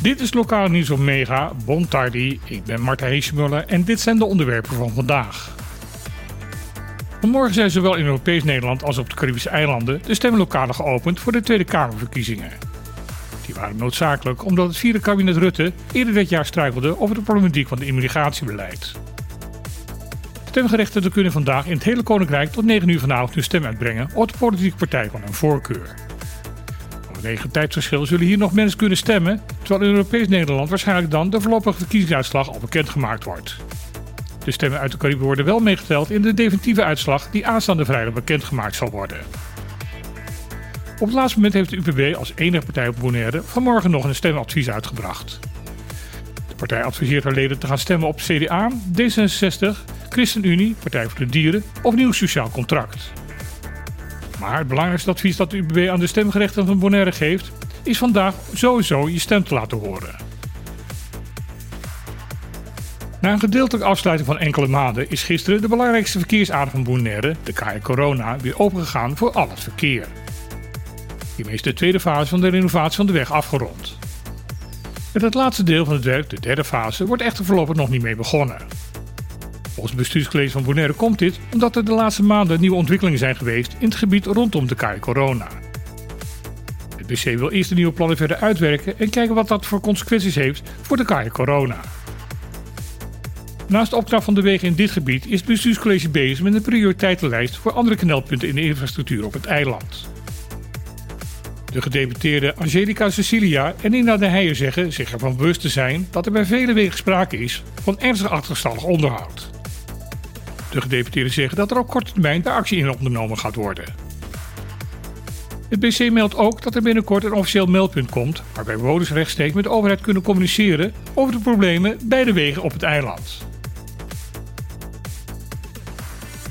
Dit is Lokaal Nieuws op Mega, Bon Tardi. Ik ben Marta Heesemuller en dit zijn de onderwerpen van vandaag. Vanmorgen zijn zowel in Europees Nederland als op de Caribische eilanden de stemlokalen geopend voor de Tweede Kamerverkiezingen. Die waren noodzakelijk omdat het vierde kabinet Rutte eerder dit jaar struikelde over de problematiek van het immigratiebeleid. Stemgerechtigden kunnen vandaag in het hele Koninkrijk tot 9 uur vanavond hun stem uitbrengen op de politieke partij van hun voorkeur. Vanwege tijdsverschil zullen hier nog mensen kunnen stemmen, terwijl in Europees Nederland waarschijnlijk dan de voorlopige verkiezingsuitslag al bekendgemaakt wordt. De stemmen uit de Cariben worden wel meegeteld in de definitieve uitslag die aanstaande vrijdag bekendgemaakt zal worden. Op het laatste moment heeft de UPB als enige partij op Bonaire vanmorgen nog een stemadvies uitgebracht. De partij adviseert haar leden te gaan stemmen op CDA, D66, ChristenUnie, Partij voor de Dieren of Nieuw Sociaal Contract. Maar het belangrijkste advies dat de UBB aan de stemgerechtigden van Bonaire geeft, is vandaag sowieso je stem te laten horen. Na een gedeeltelijke afsluiting van enkele maanden is gisteren de belangrijkste verkeersader van Bonaire, de Kaya Corona, weer opengegaan voor al het verkeer. Hiermee is de tweede fase van de renovatie van de weg afgerond. Met het laatste deel van het werk, de derde fase, wordt echter voorlopig nog niet mee begonnen. Volgens bestuurscollege van Bonaire komt dit omdat er de laatste maanden nieuwe ontwikkelingen zijn geweest in het gebied rondom de Kai Corona. Het BC wil eerst de nieuwe plannen verder uitwerken en kijken wat dat voor consequenties heeft voor de Kai Corona. Naast de opknap van de wegen in dit gebied is het bestuurscollege bezig met een prioriteitenlijst voor andere knelpunten in de infrastructuur op het eiland. De gedeputeerde Angelica Cecilia en Nina de Heijer zeggen zich ervan bewust te zijn dat er bij vele wegen sprake is van ernstig achterstallig onderhoud. De gedeputeerden zeggen dat er op korte termijn de actie in ondernomen gaat worden. Het BC meldt ook dat er binnenkort een officieel meldpunt komt waarbij bewoners rechtstreeks met de overheid kunnen communiceren over de problemen bij de wegen op het eiland.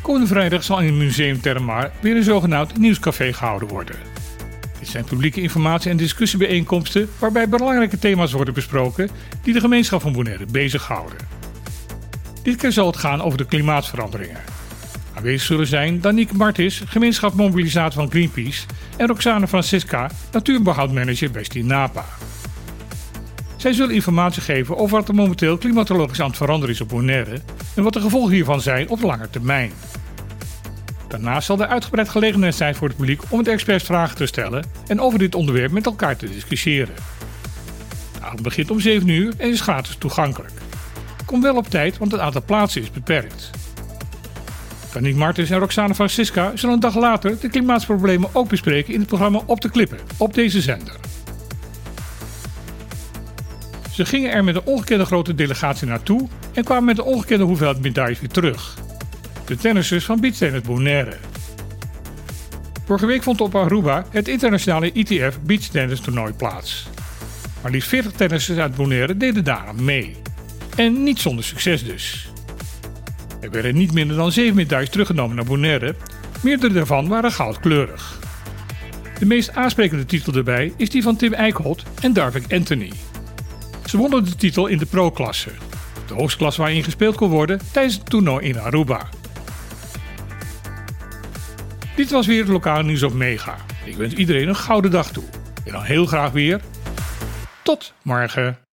Komende vrijdag zal in het Museum Termar weer een zogenaamd nieuwscafé gehouden worden. Dit zijn publieke informatie- en discussiebijeenkomsten waarbij belangrijke thema's worden besproken die de gemeenschap van Bonaire bezighouden. Dit keer zal het gaan over de klimaatveranderingen. Aanwezig zullen zijn Danique Martis, gemeenschapsmobilisator van Greenpeace, en Roxane Francisca, natuurbehoudmanager bij Stinapa. Zij zullen informatie geven over wat er momenteel klimatologisch aan het veranderen is op Bonaire en wat de gevolgen hiervan zijn op lange termijn. Daarnaast zal er uitgebreid gelegenheid zijn voor het publiek om het experts vragen te stellen en over dit onderwerp met elkaar te discussiëren. De avond begint om 7 uur en is gratis toegankelijk. Kom wel op tijd, want het aantal plaatsen is beperkt. Danique Martens en Roxane Francisca zullen een dag later de klimaatproblemen ook bespreken in het programma Op de Klippen op deze zender. Ze gingen er met een ongekende grote delegatie naartoe en kwamen met een ongekende hoeveelheid medailles weer terug. De tennissers van Beach Bonaire. Vorige week vond op Aruba het internationale ITF Beach Tennis toernooi plaats. Maar liefst 40 tennissers uit Bonaire deden daar mee. En niet zonder succes dus. Er werden niet minder dan 7 medailles teruggenomen naar Bonaire. Meerdere daarvan waren goudkleurig. De meest aansprekende titel erbij is die van Tim Eickholt en Darvik Anthony. Ze wonnen de titel in de pro-klasse, de hoogste klasse waarin gespeeld kon worden tijdens het toernooi in Aruba. Dit was weer het lokale nieuws op Mega. Ik wens iedereen een gouden dag toe. En dan heel graag weer. Tot morgen.